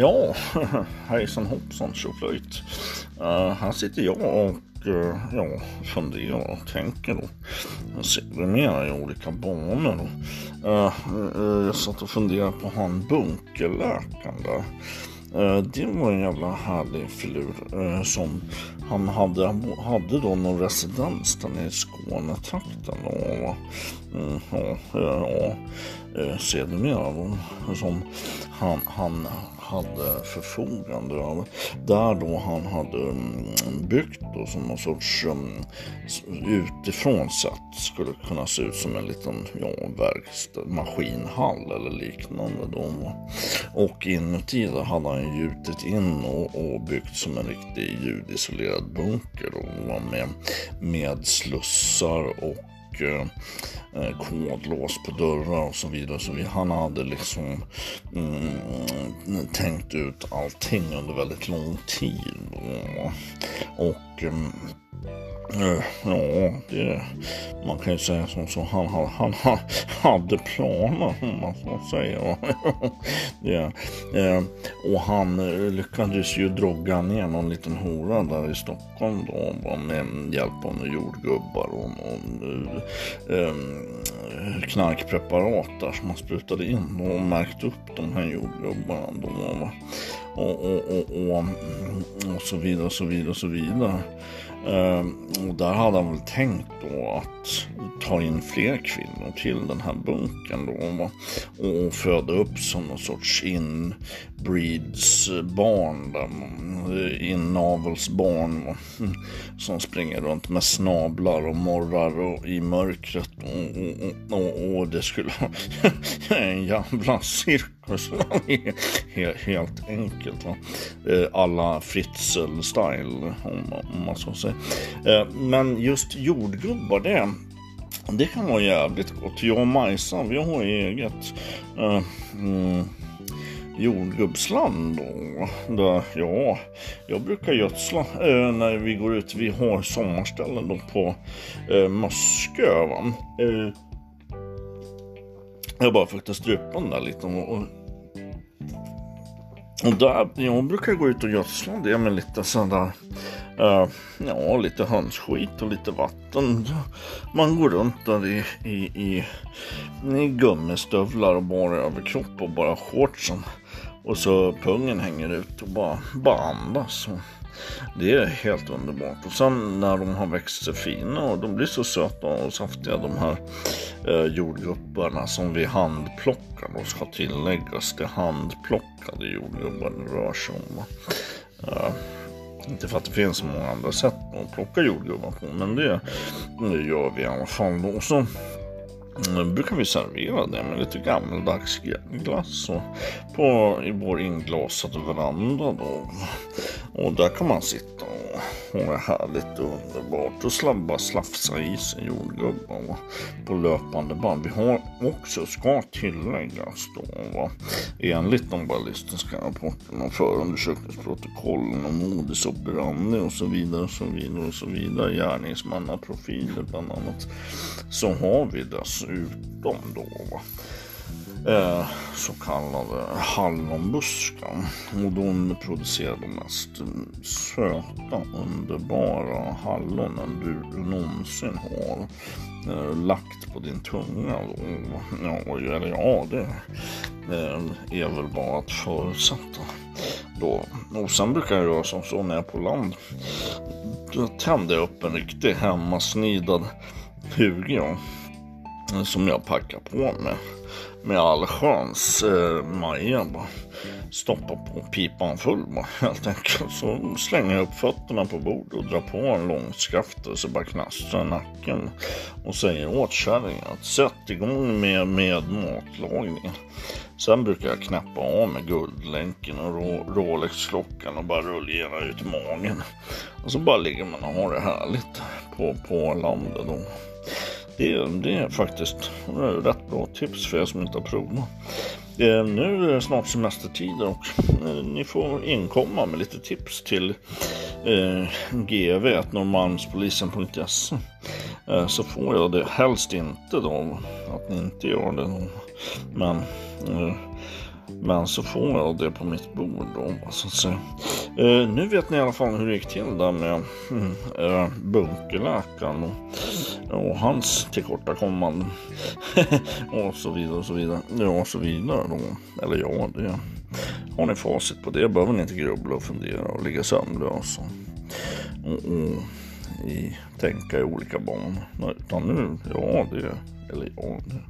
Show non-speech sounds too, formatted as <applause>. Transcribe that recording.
Ja, <laughs> hejsan hoppsan tjoflöjt. Uh, här sitter jag och uh, ja, funderar och tänker och ser mer i olika banor. Uh, uh, jag satt och funderade på han bunkerläkaren där. Uh, det var en jävla härlig filur uh, som han hade, hade då någon residens där nere i Skånetrakten. Och, mm, uh, eh, sedermera som han, han hade förfogande över. Där då han hade mm, byggt då som någon sorts um, utifrån sett skulle kunna se ut som en liten ja, verkstad, maskinhall eller liknande. Då. Och inuti där hade han gjutit in och, och byggt som en riktig ljudisolerad bunker då, med, med slussar och eh, eh kodlås på dörrar och så vidare. Så vi, han hade liksom mm, eh, tänkt ut allting under väldigt lång tid. Och, och mm, Eh, ja, det, man kan ju säga som så. Han, han, han hade planer om man så säger. <laughs> det, eh, och han eh, lyckades ju drogga ner någon liten hora där i Stockholm då med hjälp av jordgubbar och, och knarkpreparat där som han sprutade in och märkte upp de här jordgubbarna. Då, och, och, och, och, och så vidare och så vidare och så vidare. Ehm, och där hade han väl tänkt då att ta in fler kvinnor till den här bunkern då och föda upp som någon sorts inbreedsbarn, eh, inavelsbarn <laughs> som springer runt med snablar och morrar och i mörkret och, och, och, och det skulle vara <laughs> en jävla cirkus <laughs> helt enkelt. Va? Eh, alla Fritzl-style om, man så säger sig. Eh, men just jordgubbar det det kan vara jävligt gott. Jag och Majsan, vi har eget eh, mm, jordgubbsland. Då, där, ja, jag brukar gödsla eh, när vi går ut. Vi har sommarställen då på eh, Muskö. Eh, jag bara försökte strypa den där lite. Och, och där, jag brukar gå ut och gödsla det med lite sådär, uh, eh, ja lite hönsskit och lite vatten. Man går runt där i, i, i, i gummistövlar och bara överkropp och bara shortsen. Och så pungen hänger ut och bara, bara andas. Det är helt underbart. Och sen när de har växt sig fina och de blir så söta och saftiga de här eh, jordgubbarna som vi handplockar och ska tilläggas. Det handplockade jordgubbar det rör sig om. Eh, inte för att det finns så många andra sätt att plocka jordgubbar på men det, det gör vi i alla fall. Och så nu brukar vi servera det med lite gammaldags glass och på, i vår inglasade veranda då. Och där kan man sitta och ha det härligt och underbart och slabba slafsa i sig jordgubbar på löpande band. Vi har också, ska tilläggas då, va, enligt de ballistiska rapporterna förundersökningsprotokollen och modus operandi och så vidare och så vidare och så vidare, gärningsmannaprofiler bland annat, så har vi dessutom då va, eh, så kallade eh, hallonbusken. Och de producerar de mest söta, underbara hallonen du någonsin har eh, lagt på din tunga. Ja, eller ja, det eh, är väl bara att förutsätta. Då. Och sen brukar jag göra som så när jag är på land. Då tänder jag upp en riktig hemmasnidad huge som jag packar på med med allsköns eh, Maja. Bara stoppa på pipan full bara, <laughs> helt enkelt. Så slänger jag upp fötterna på bordet och drar på en lång och så bara knastrar nacken. Och säger åt kärringen att sätt igång med, med matlagningen. Sen brukar jag knäppa av med guldlänken och Rolex-klockan och bara rullera ut magen. Och så bara ligger man och har det härligt på, på landet. Då. Det, det är faktiskt rätt bra tips för er som inte har provat. Eh, nu är det snart semestertider och eh, ni får inkomma med lite tips till eh, gv.norrmalmspolisen.se eh, så får jag det helst inte då att ni inte gör det. Då. Men eh, Men så får jag det på mitt bord då, så att säga. Eh, nu vet ni i alla fall hur det gick till där med mm, eh, bunkerläkaren och, och hans tillkortakommanden. <laughs> och så vidare och så vidare. Ja, och så vidare då. Eller ja, det har ni facit på det behöver ni inte grubbla och fundera och ligga sömnlösa. Och, och i, tänka i olika banor. Utan nu, ja det, eller ja det.